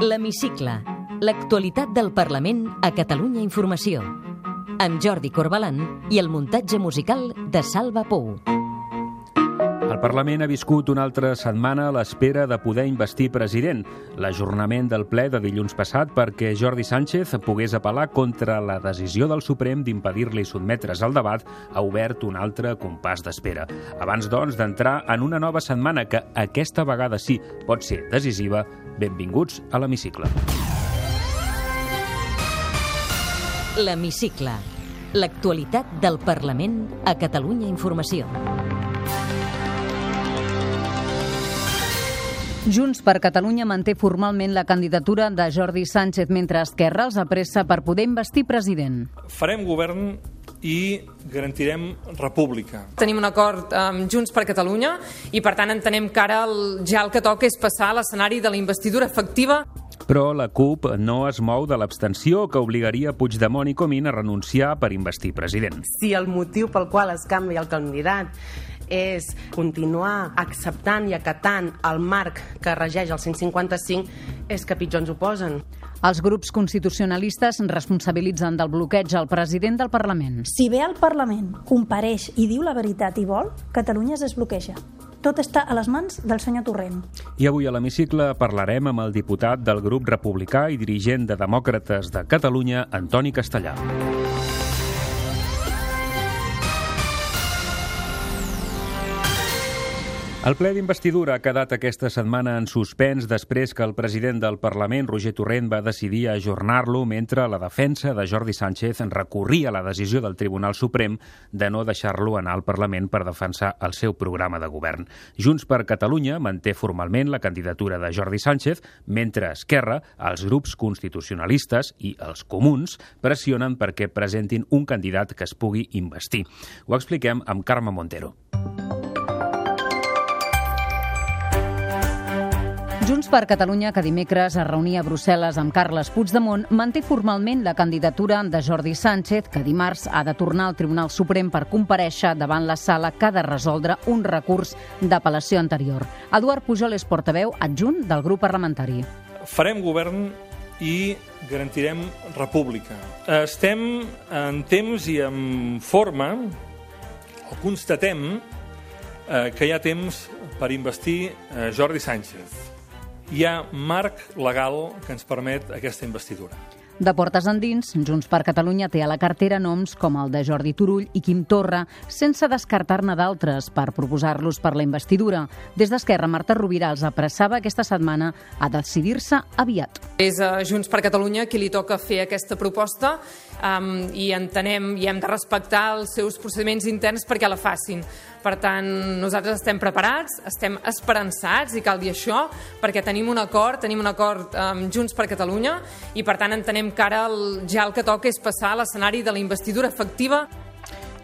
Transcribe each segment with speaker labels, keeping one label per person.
Speaker 1: L'Hemicicle. L'actualitat del Parlament a Catalunya Informació. Amb Jordi Corbalan i el muntatge musical de Salva Pou.
Speaker 2: El Parlament ha viscut una altra setmana a l'espera de poder investir president. L'ajornament del ple de dilluns passat perquè Jordi Sánchez pogués apel·lar contra la decisió del Suprem d'impedir-li sotmetre's al debat ha obert un altre compàs d'espera. Abans, doncs, d'entrar en una nova setmana que aquesta vegada sí pot ser decisiva, benvinguts a l'Hemicicle.
Speaker 1: L'Hemicicle. L'actualitat del Parlament a Catalunya Informació.
Speaker 3: Junts per Catalunya manté formalment la candidatura de Jordi Sánchez mentre Esquerra els apressa per poder investir president.
Speaker 4: Farem govern i garantirem república.
Speaker 5: Tenim un acord amb Junts per Catalunya i per tant entenem que ara el, ja el que toca és passar a l'escenari de la investidura efectiva
Speaker 2: però la CUP no es mou de l'abstenció que obligaria Puigdemont i Comín a renunciar per investir president.
Speaker 6: Si el motiu pel qual es canvia el candidat és continuar acceptant i acatant el marc que regeix el 155 és que pitjor ens ho posen.
Speaker 3: Els grups constitucionalistes responsabilitzen del bloqueig al president del Parlament.
Speaker 7: Si ve al Parlament, compareix i diu la veritat i vol, Catalunya es desbloqueja. Tot està a les mans del senyor Torrent.
Speaker 2: I avui a l'hemicicle parlarem amb el diputat del grup republicà i dirigent de Demòcrates de Catalunya, Antoni Castellà. El ple d'investidura ha quedat aquesta setmana en suspens després que el president del Parlament, Roger Torrent, va decidir ajornar-lo mentre la defensa de Jordi Sánchez recorria la decisió del Tribunal Suprem de no deixar-lo anar al Parlament per defensar el seu programa de govern. Junts per Catalunya manté formalment la candidatura de Jordi Sánchez, mentre Esquerra, els grups constitucionalistes i els comuns pressionen perquè presentin un candidat que es pugui investir. Ho expliquem amb Carme Montero.
Speaker 3: Junts per Catalunya, que dimecres es reunia a Brussel·les amb Carles Puigdemont, manté formalment la candidatura de Jordi Sánchez, que dimarts ha de tornar al Tribunal Suprem per compareixer davant la sala que ha de resoldre un recurs d'apel·lació anterior. Eduard Pujol és portaveu adjunt del grup parlamentari.
Speaker 4: Farem govern i garantirem república. Estem en temps i en forma, o constatem, eh, que hi ha temps per investir eh, Jordi Sánchez hi ha marc legal que ens permet aquesta investidura.
Speaker 3: De portes endins, Junts per Catalunya té a la cartera noms com el de Jordi Turull i Quim Torra, sense descartar-ne d'altres per proposar-los per la investidura. Des d'Esquerra, Marta Rovira els apressava aquesta setmana a decidir-se aviat.
Speaker 5: És a Junts per Catalunya qui li toca fer aquesta proposta um, i entenem i hem de respectar els seus procediments interns perquè la facin. Per tant, nosaltres estem preparats, estem esperançats, i cal dir això, perquè tenim un acord, tenim un acord amb Junts per Catalunya, i per tant entenem que ara el, ja el que toca és passar a l'escenari de la investidura efectiva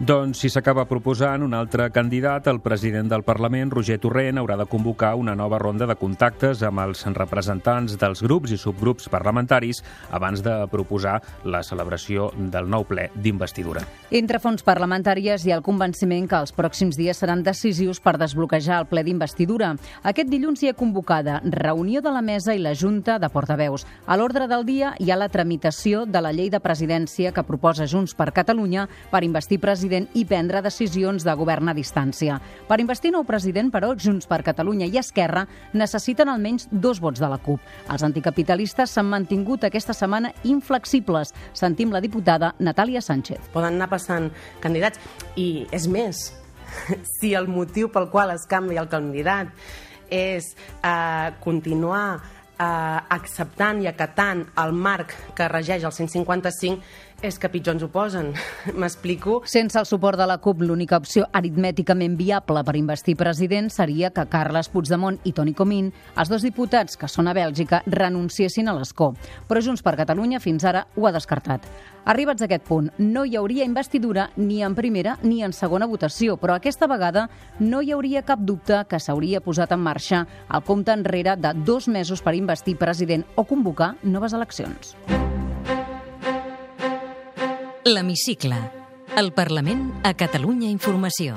Speaker 2: doncs si s'acaba proposant un altre candidat, el president del Parlament, Roger Torrent, haurà de convocar una nova ronda de contactes amb els representants dels grups i subgrups parlamentaris abans de proposar la celebració del nou ple d'investidura.
Speaker 3: Entre fons parlamentàries hi ha el convenciment que els pròxims dies seran decisius per desbloquejar el ple d'investidura. Aquest dilluns hi ha convocada reunió de la mesa i la Junta de Portaveus. A l'ordre del dia hi ha la tramitació de la llei de presidència que proposa Junts per Catalunya per investir president president i prendre decisions de govern a distància. Per investir nou president, però, Junts per Catalunya i Esquerra necessiten almenys dos vots de la CUP. Els anticapitalistes s'han mantingut aquesta setmana inflexibles. Sentim la diputada Natàlia Sánchez.
Speaker 6: Poden anar passant candidats i és més, si el motiu pel qual es canvia el candidat és eh, continuar eh, acceptant i acatant el marc que regeix el 155 és que pitjor ens ho posen. M'explico?
Speaker 3: Sense el suport de la CUP, l'única opció aritmèticament viable per investir president seria que Carles Puigdemont i Toni Comín, els dos diputats que són a Bèlgica, renunciessin a l'escó. Però Junts per Catalunya fins ara ho ha descartat. Arribats a aquest punt, no hi hauria investidura ni en primera ni en segona votació, però aquesta vegada no hi hauria cap dubte que s'hauria posat en marxa el compte enrere de dos mesos per investir president o convocar noves eleccions.
Speaker 1: L'Hemicicle. El Parlament a Catalunya Informació.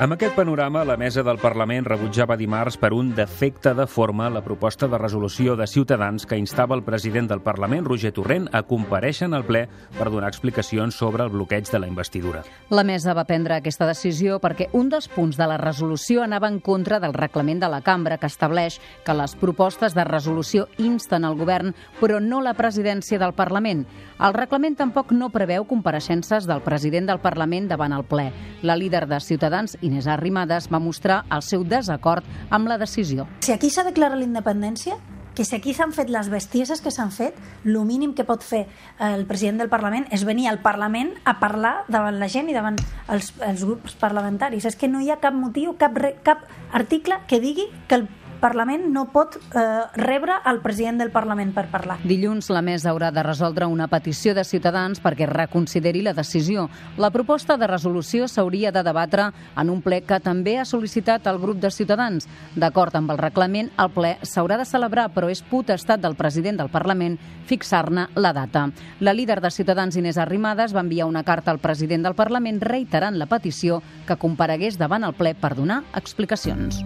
Speaker 2: Amb aquest panorama, la mesa del Parlament rebutjava dimarts per un defecte de forma la proposta de resolució de Ciutadans que instava el president del Parlament, Roger Torrent, a compareixer en el ple per donar explicacions sobre el bloqueig de la investidura.
Speaker 3: La mesa va prendre aquesta decisió perquè un dels punts de la resolució anava en contra del reglament de la cambra que estableix que les propostes de resolució insten al govern però no la presidència del Parlament. El reglament tampoc no preveu compareixences del president del Parlament davant el ple. La líder de Ciutadans, Inés Arrimadas, va mostrar el seu desacord amb la decisió.
Speaker 7: Si aquí s'ha declarat la independència, que si aquí s'han fet les bestieses que s'han fet, el mínim que pot fer el president del Parlament és venir al Parlament a parlar davant la gent i davant els, els grups parlamentaris. És que no hi ha cap motiu, cap, cap article que digui que el Parlament no pot eh, rebre el president del Parlament per parlar.
Speaker 3: Dilluns la mesa haurà de resoldre una petició de Ciutadans perquè reconsideri la decisió. La proposta de resolució s'hauria de debatre en un ple que també ha sol·licitat el grup de Ciutadans. D'acord amb el reglament, el ple s'haurà de celebrar, però és potestat del president del Parlament fixar-ne la data. La líder de Ciutadans, Inés Arrimadas, va enviar una carta al president del Parlament reiterant la petició que comparegués davant el ple per donar explicacions.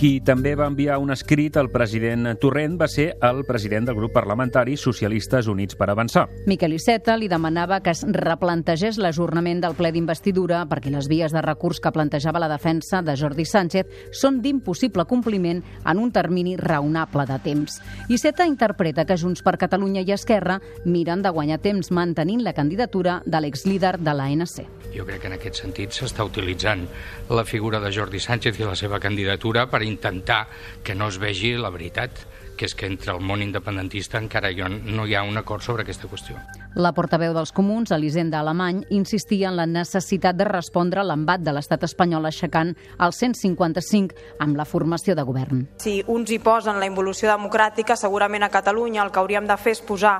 Speaker 2: Qui també va enviar un escrit al president Torrent va ser el president del grup parlamentari Socialistes Units per Avançar.
Speaker 3: Miquel Iceta li demanava que es replantegés l'ajornament del ple d'investidura perquè les vies de recurs que plantejava la defensa de Jordi Sánchez són d'impossible compliment en un termini raonable de temps. Iceta interpreta que Junts per Catalunya i Esquerra miren de guanyar temps mantenint la candidatura de l'exlíder de l'ANC.
Speaker 8: Jo crec que en aquest sentit s'està utilitzant la figura de Jordi Sánchez i la seva candidatura per intentar que no es vegi la veritat, que és que entre el món independentista encara no hi ha un acord sobre aquesta qüestió.
Speaker 3: La portaveu dels comuns, Elisenda Alemany, insistia en la necessitat de respondre a l'embat de l'estat espanyol aixecant el 155 amb la formació de govern.
Speaker 9: Si uns hi posen la involució democràtica, segurament a Catalunya el que hauríem de fer és posar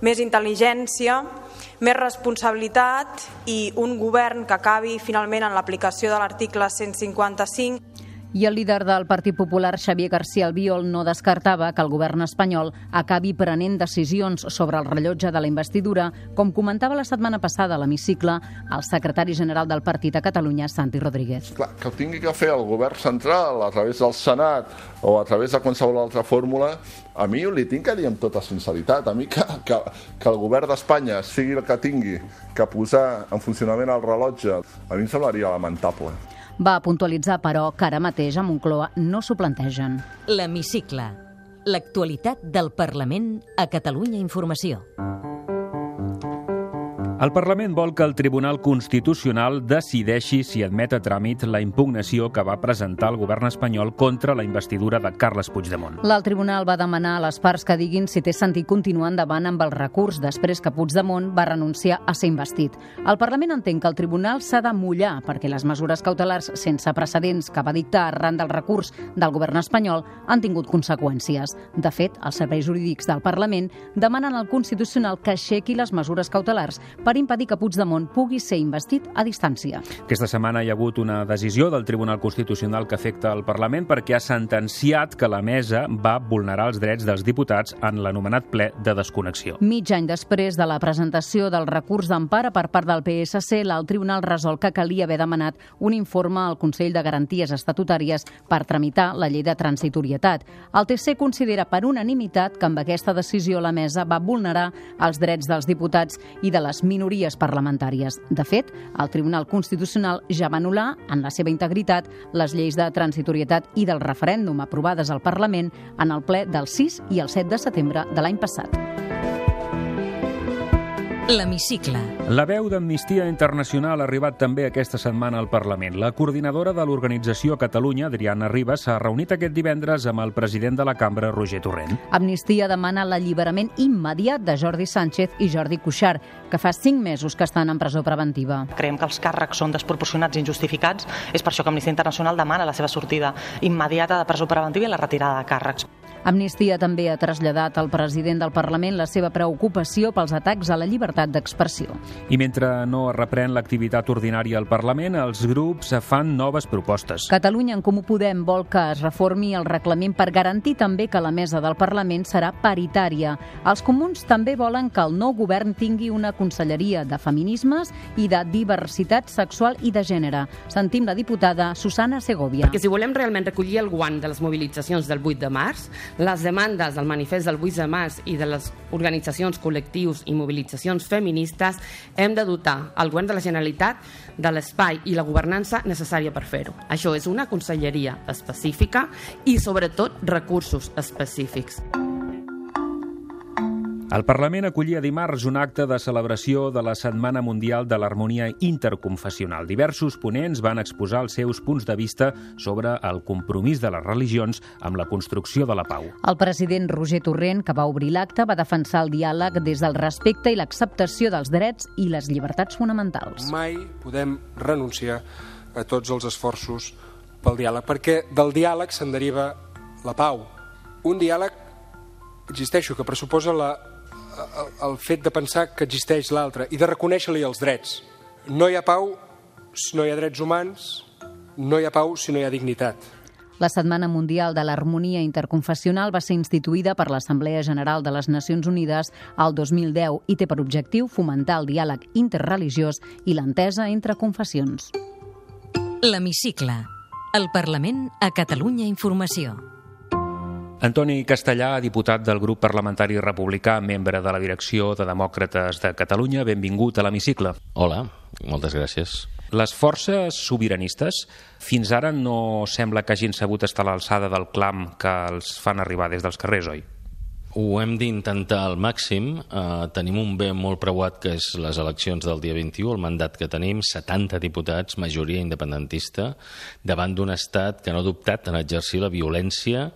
Speaker 9: més intel·ligència, més responsabilitat i un govern que acabi finalment en l'aplicació de l'article 155
Speaker 3: i el líder del Partit Popular, Xavier García Albiol, no descartava que el govern espanyol acabi prenent decisions sobre el rellotge de la investidura, com comentava la setmana passada a l'hemicicle el secretari general del partit a Catalunya, Santi Rodríguez.
Speaker 10: Clar, que ho tingui que fer el govern central a través del Senat o a través de qualsevol altra fórmula, a mi li tinc que dir amb tota sinceritat, a mi que, que, que el govern d'Espanya sigui el que tingui que posar en funcionament el rellotge, a mi em semblaria lamentable.
Speaker 3: Va puntualitzar, però, que ara mateix a Moncloa no s'ho plantegen.
Speaker 1: L'hemicicle. L'actualitat del Parlament a Catalunya Informació.
Speaker 2: El Parlament vol que el Tribunal Constitucional decideixi si admet a tràmit la impugnació que va presentar el govern espanyol contra la investidura de Carles Puigdemont.
Speaker 3: L'alt tribunal va demanar a les parts que diguin si té sentit continuar endavant amb el recurs després que Puigdemont va renunciar a ser investit. El Parlament entén que el tribunal s'ha de mullar perquè les mesures cautelars sense precedents que va dictar arran del recurs del govern espanyol han tingut conseqüències. De fet, els serveis jurídics del Parlament demanen al Constitucional que aixequi les mesures cautelars per per impedir que Puigdemont pugui ser investit a distància.
Speaker 2: Aquesta setmana hi ha hagut una decisió del Tribunal Constitucional que afecta el Parlament perquè ha sentenciat que la mesa va vulnerar els drets dels diputats en l'anomenat ple de desconnexió.
Speaker 3: Mig any després de la presentació del recurs d'empara per part del PSC, l'alt tribunal resol que calia haver demanat un informe al Consell de Garanties Estatutàries per tramitar la llei de transitorietat. El TC considera per unanimitat que amb aquesta decisió la mesa va vulnerar els drets dels diputats i de les minories parlamentàries. De fet, el Tribunal Constitucional ja va anul·lar, en la seva integritat, les lleis de transitorietat i del referèndum aprovades al Parlament en el ple del 6 i el 7 de setembre de l'any passat.
Speaker 1: L'hemicicle.
Speaker 2: La veu d'Amnistia Internacional ha arribat també aquesta setmana al Parlament. La coordinadora de l'organització a Catalunya, Adriana Ribas, s'ha reunit aquest divendres amb el president de la cambra, Roger Torrent.
Speaker 3: Amnistia demana l'alliberament immediat de Jordi Sánchez i Jordi Cuixart, que fa cinc mesos que estan en presó preventiva.
Speaker 11: Creiem que els càrrecs són desproporcionats i injustificats. És per això que Amnistia Internacional demana la seva sortida immediata de presó preventiva i la retirada de càrrecs.
Speaker 3: Amnistia també ha traslladat al president del Parlament la seva preocupació pels atacs a la llibertat llibertat d'expressió.
Speaker 2: I mentre no es reprèn l'activitat ordinària al Parlament, els grups fan noves propostes.
Speaker 3: Catalunya en Comú Podem vol que es reformi el reglament per garantir també que la mesa del Parlament serà paritària. Els comuns també volen que el nou govern tingui una conselleria de feminismes i de diversitat sexual i de gènere. Sentim la diputada Susana Segovia.
Speaker 12: Perquè si volem realment recollir el guant de les mobilitzacions del 8 de març, les demandes del manifest del 8 de març i de les organitzacions, col·lectius i mobilitzacions feministes, hem de dotar el govern de la Generalitat de l'espai i la governança necessària per fer-ho. Això és una conselleria específica i, sobretot, recursos específics.
Speaker 2: El Parlament acollia dimarts un acte de celebració de la Setmana Mundial de l'Harmonia Interconfessional. Diversos ponents van exposar els seus punts de vista sobre el compromís de les religions amb la construcció de la pau.
Speaker 3: El president Roger Torrent, que va obrir l'acte, va defensar el diàleg des del respecte i l'acceptació dels drets i les llibertats fonamentals.
Speaker 13: Mai podem renunciar a tots els esforços pel diàleg, perquè del diàleg se'n deriva la pau. Un diàleg, existeixo, que pressuposa la el, el fet de pensar que existeix l'altre i de reconèixer-li els drets. No hi ha pau si no hi ha drets humans, no hi ha pau si no hi ha dignitat.
Speaker 3: La Setmana Mundial de l'Harmonia Interconfessional va ser instituïda per l'Assemblea General de les Nacions Unides al 2010 i té per objectiu fomentar el diàleg interreligiós i l'entesa entre confessions.
Speaker 1: L'Hemicicle. El Parlament a Catalunya Informació.
Speaker 2: Antoni Castellà, diputat del grup parlamentari republicà, membre de la direcció de Demòcrates de Catalunya, benvingut a l'hemicicle.
Speaker 14: Hola, moltes gràcies.
Speaker 2: Les forces sobiranistes fins ara no sembla que hagin sabut estar a l'alçada del clam que els fan arribar des dels carrers, oi?
Speaker 14: Ho hem d'intentar al màxim. Uh, tenim un bé molt preuat, que és les eleccions del dia 21, el mandat que tenim, 70 diputats, majoria independentista, davant d'un estat que no ha dubtat en exercir la violència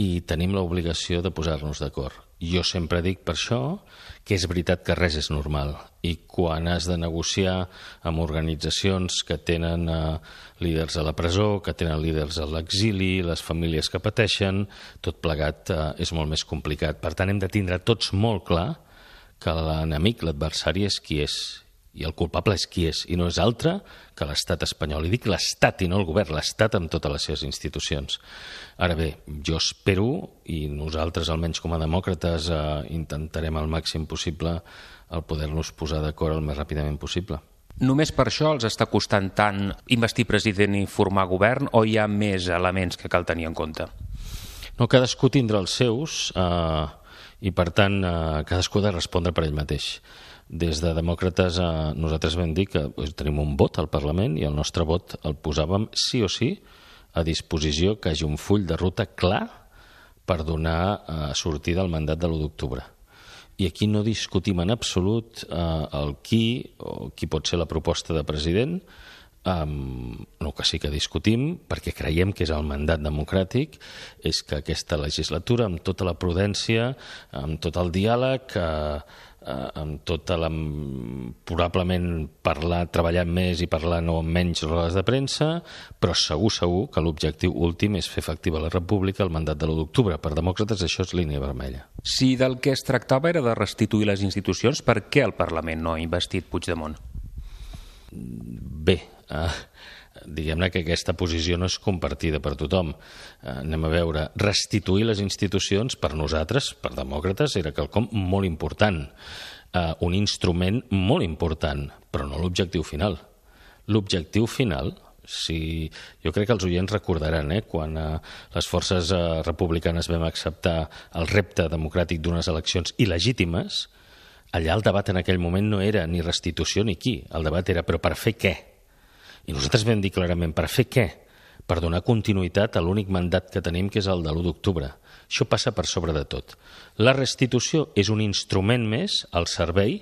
Speaker 14: i tenim l'obligació de posar-nos d'acord. Jo sempre dic per això que és veritat que res és normal i quan has de negociar amb organitzacions que tenen eh, líders a la presó, que tenen líders a l'exili, les famílies que pateixen, tot plegat eh, és molt més complicat. Per tant, hem de tindre tots molt clar que l'enemic, l'adversari, és qui és i el culpable és qui és, i no és altre que l'estat espanyol. I dic l'estat i no el govern, l'estat amb totes les seves institucions. Ara bé, jo espero, i nosaltres almenys com a demòcrates eh, intentarem al màxim possible el poder-nos posar d'acord el més ràpidament possible.
Speaker 2: Només per això els està costant tant investir president i formar govern o hi ha més elements que cal tenir en compte?
Speaker 14: No, cadascú tindrà els seus eh, i per tant eh, cadascú ha de respondre per ell mateix. Des de demòcrates eh, nosaltres vam dir que tenim un vot al Parlament i el nostre vot el posàvem sí o sí a disposició que hagi un full de ruta clar per donar eh, sortida al mandat de l'1 d'octubre. I aquí no discutim en absolut eh, el qui o qui pot ser la proposta de president, Um, no que sí que discutim, perquè creiem que és el mandat democràtic, és que aquesta legislatura, amb tota la prudència, amb tot el diàleg, eh, eh, amb tota la... probablement parlar, treballar més i parlar no amb menys rodes de premsa, però segur, segur que l'objectiu últim és fer efectiva la república el mandat de l'1 d'octubre. Per demòcrates això és línia vermella.
Speaker 2: Si del que es tractava era de restituir les institucions, per què el Parlament no ha investit Puigdemont?
Speaker 14: Bé, eh, diguem-ne que aquesta posició no és compartida per tothom. Eh, anem a veure, restituir les institucions per nosaltres, per demòcrates, era quelcom molt important, eh, un instrument molt important, però no l'objectiu final. L'objectiu final si, jo crec que els oients recordaran eh, quan eh, les forces eh, republicanes vam acceptar el repte democràtic d'unes eleccions il·legítimes, allà el debat en aquell moment no era ni restitució ni qui, el debat era però per fer què? I nosaltres vam dir clarament, per fer què? Per donar continuïtat a l'únic mandat que tenim, que és el de l'1 d'octubre. Això passa per sobre de tot. La restitució és un instrument més al servei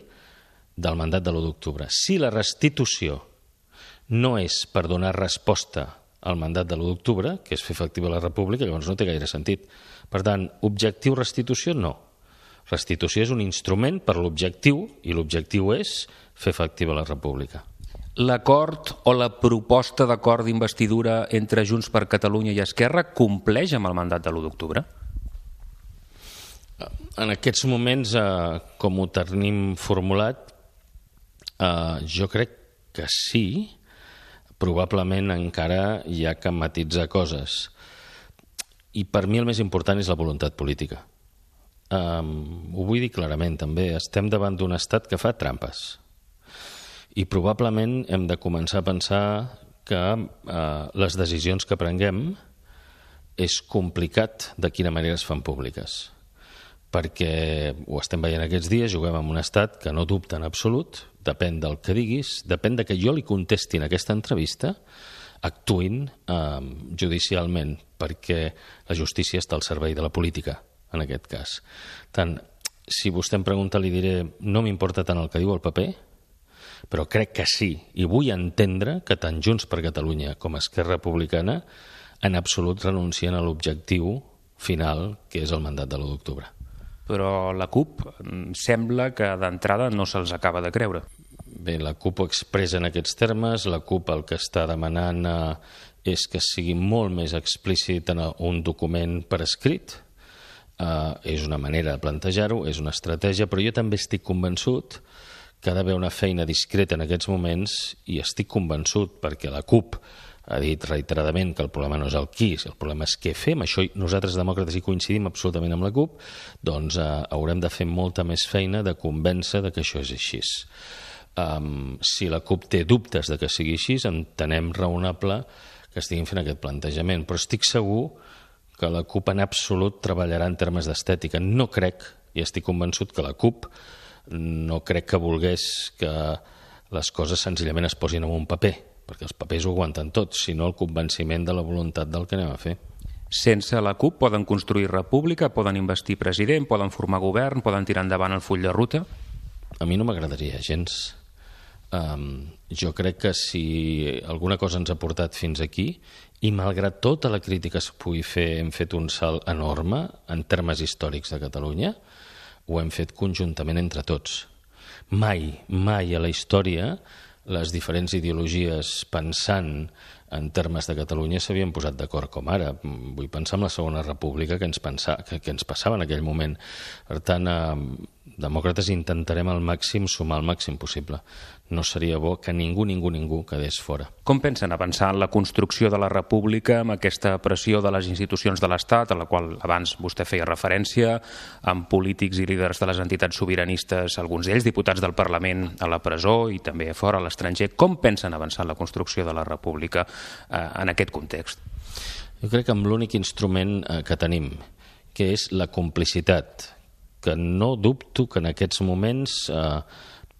Speaker 14: del mandat de l'1 d'octubre. Si la restitució no és per donar resposta al mandat de l'1 d'octubre, que és fer efectiva la república, llavors no té gaire sentit. Per tant, objectiu restitució, no. Restitució és un instrument per l'objectiu, i l'objectiu és fer efectiva la república
Speaker 2: l'acord o la proposta d'acord d'investidura entre Junts per Catalunya i Esquerra compleix amb el mandat de l'1 d'octubre?
Speaker 14: En aquests moments, eh, com ho tenim formulat, Uh, jo crec que sí, probablement encara hi ha que matitzar coses. I per mi el més important és la voluntat política. Um, ho vull dir clarament, també. Estem davant d'un estat que fa trampes. I probablement hem de començar a pensar que uh, les decisions que prenguem és complicat de quina manera es fan públiques perquè ho estem veient aquests dies, juguem amb un estat que no dubta en absolut, depèn del que diguis, depèn de que jo li contesti en aquesta entrevista, actuïn eh, judicialment, perquè la justícia està al servei de la política, en aquest cas. Tant, si vostè em pregunta, li diré, no m'importa tant el que diu el paper, però crec que sí, i vull entendre que tant Junts per Catalunya com Esquerra Republicana en absolut renuncien a l'objectiu final, que és el mandat de l'1 d'octubre
Speaker 2: però la CUP mm, sembla que d'entrada no se'ls acaba de creure.
Speaker 14: Bé, la CUP ho expressa en aquests termes, la CUP el que està demanant eh, és que sigui molt més explícit en un document per escrit, eh, és una manera de plantejar-ho, és una estratègia, però jo també estic convençut que ha d'haver una feina discreta en aquests moments i estic convençut perquè la CUP ha dit reiteradament que el problema no és el qui, el problema és què fem. Això nosaltres demòcrates hi coincidim absolutament amb la CUP, doncs eh, haurem de fer molta més feina de convèncer de que això és així. Um, si la CUP té dubtes de que sigui així, entenem raonable que estiguin fent aquest plantejament, però estic segur que la CUP en absolut treballarà en termes d'estètica. No crec, i estic convençut que la CUP no crec que volgués que les coses senzillament es posin en un paper perquè els papers ho aguanten tot, sinó el convenciment de la voluntat del que anem a fer.
Speaker 2: Sense la CUP poden construir república, poden investir president, poden formar govern, poden tirar endavant el full de ruta?
Speaker 14: A mi no m'agradaria gens. Um, jo crec que si alguna cosa ens ha portat fins aquí i malgrat tota la crítica que es pugui fer hem fet un salt enorme en termes històrics de Catalunya ho hem fet conjuntament entre tots. Mai, mai a la història les diferents ideologies pensant en termes de Catalunya s'havien posat d'acord com ara. Vull pensar en la Segona República que ens, pensa, que, que ens passava en aquell moment. Per tant, eh, demòcrates intentarem al màxim sumar el màxim possible. No seria bo que ningú, ningú, ningú quedés fora.
Speaker 2: Com pensen avançar en la construcció de la república amb aquesta pressió de les institucions de l'Estat, a la qual abans vostè feia referència, amb polítics i líders de les entitats sobiranistes, alguns d'ells diputats del Parlament a la presó i també fora a l'estranger. Com pensen avançar en la construcció de la república eh, en aquest context?
Speaker 14: Jo crec que amb l'únic instrument eh, que tenim, que és la complicitat, que no dubto que en aquests moments eh,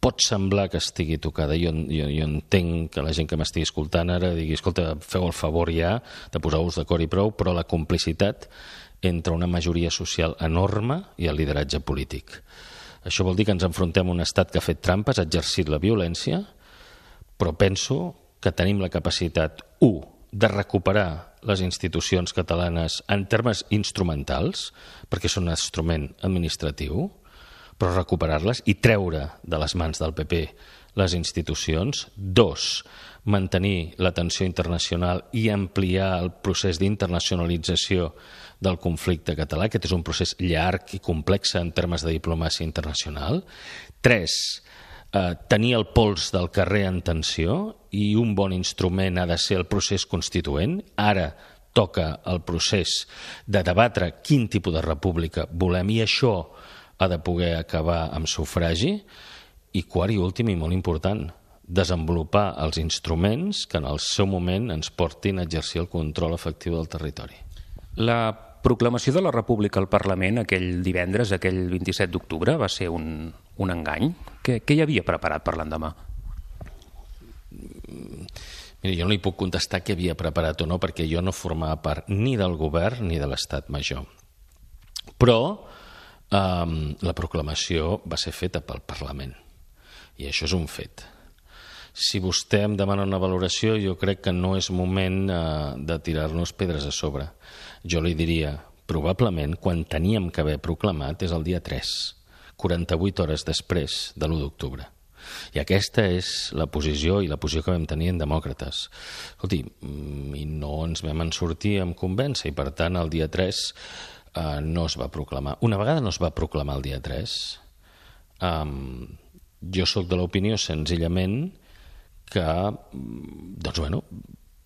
Speaker 14: pot semblar que estigui tocada. Jo, jo, jo entenc que la gent que m'estigui escoltant ara digui, escolta, feu el favor ja de posar-vos d'acord i prou, però la complicitat entre una majoria social enorme i el lideratge polític. Això vol dir que ens enfrontem a un estat que ha fet trampes, ha exercit la violència, però penso que tenim la capacitat, un, de recuperar les institucions catalanes en termes instrumentals, perquè són un instrument administratiu, però recuperar-les i treure de les mans del PP les institucions. Dos, mantenir l'atenció internacional i ampliar el procés d'internacionalització del conflicte català. Aquest és un procés llarg i complex en termes de diplomàcia internacional. Tres, eh, tenir el pols del carrer en tensió i un bon instrument ha de ser el procés constituent. Ara toca el procés de debatre quin tipus de república volem i això ha de poder acabar amb sufragi. I quart i últim i molt important, desenvolupar els instruments que en el seu moment ens portin a exercir el control efectiu del territori.
Speaker 2: La proclamació de la República al Parlament aquell divendres, aquell 27 d'octubre, va ser un, un engany? Què, què hi havia preparat per l'endemà?
Speaker 14: Mira, jo no li puc contestar què havia preparat o no, perquè jo no formava part ni del govern ni de l'estat major. Però um, la proclamació va ser feta pel Parlament, i això és un fet. Si vostè em demana una valoració, jo crec que no és moment uh, de tirar-nos pedres a sobre. Jo li diria, probablement, quan teníem que haver proclamat és el dia 3 48 hores després de l'1 d'octubre. I aquesta és la posició i la posició que vam tenir en demòcrates. Escolti, mm, i no ens vam en sortir amb convèncer i per tant el dia 3 eh, no es va proclamar. Una vegada no es va proclamar el dia 3, eh, Jo sóc de l'opinió senzillament que, doncs bueno,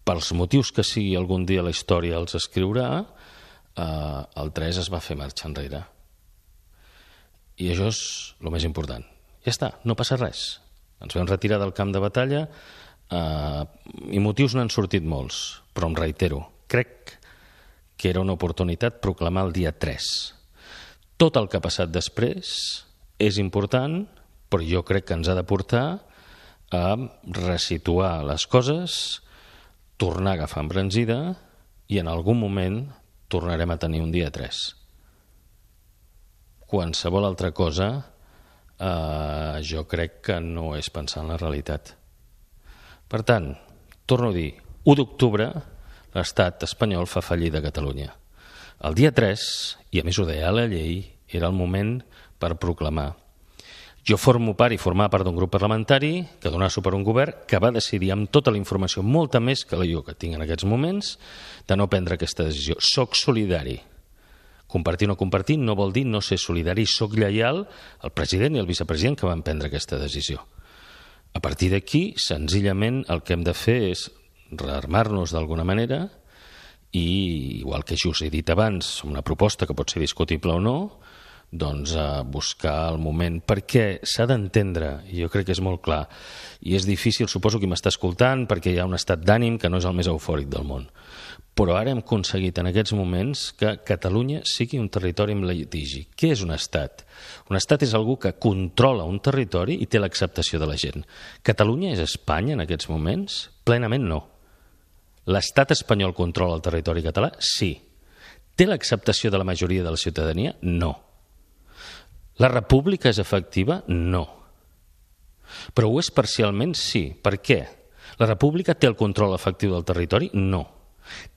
Speaker 14: pels motius que sigui algun dia la història els escriurà, eh, el 3 es va fer marxa enrere. I això és el més important. Ja està, no passa res. Ens vam retirar del camp de batalla eh, i motius n'han sortit molts, però em reitero, crec que era una oportunitat proclamar el dia 3. Tot el que ha passat després és important, però jo crec que ens ha de portar a resituar les coses, tornar a agafar embranzida i en algun moment tornarem a tenir un dia 3. Qualsevol altra cosa eh, jo crec que no és pensar en la realitat. Per tant, torno a dir, 1 d'octubre l'estat espanyol fa fallida a Catalunya. El dia 3, i a més ho deia la llei, era el moment per proclamar jo formo part i formar part d'un grup parlamentari que dona suport a un govern que va decidir amb tota la informació, molta més que la jo que tinc en aquests moments, de no prendre aquesta decisió. Soc solidari. Compartir o no compartir no vol dir no ser solidari. Soc lleial al president i al vicepresident que van prendre aquesta decisió. A partir d'aquí, senzillament, el que hem de fer és rearmar-nos d'alguna manera i, igual que jo he dit abans, una proposta que pot ser discutible o no, doncs a buscar el moment, perquè s'ha d'entendre, jo crec que és molt clar, i és difícil, suposo que m'està escoltant, perquè hi ha un estat d'ànim que no és el més eufòric del món. Però ara hem aconseguit en aquests moments que Catalunya sigui un territori amb litigi. Què és un estat? Un estat és algú que controla un territori i té l'acceptació de la gent. Catalunya és Espanya en aquests moments? Plenament no. L'estat espanyol controla el territori català? Sí. Té l'acceptació de la majoria de la ciutadania? No. La república és efectiva? No. Però ho és parcialment? Sí. Per què? La república té el control efectiu del territori? No.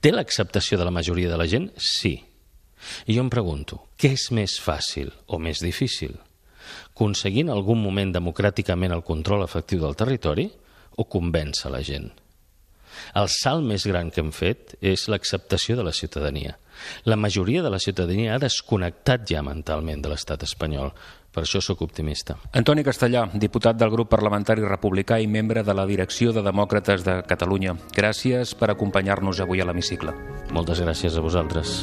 Speaker 14: Té l'acceptació de la majoria de la gent? Sí. I jo em pregunto, què és més fàcil o més difícil? Aconseguir en algun moment democràticament el control efectiu del territori o convèncer la gent? El salt més gran que hem fet és l'acceptació de la ciutadania. La majoria de la ciutadania ha desconnectat ja mentalment de l'estat espanyol. Per això sóc optimista.
Speaker 2: Antoni Castellà, diputat del grup parlamentari republicà i membre de la direcció de Demòcrates de Catalunya. Gràcies per acompanyar-nos avui a l'hemicicle.
Speaker 14: Moltes gràcies a vosaltres.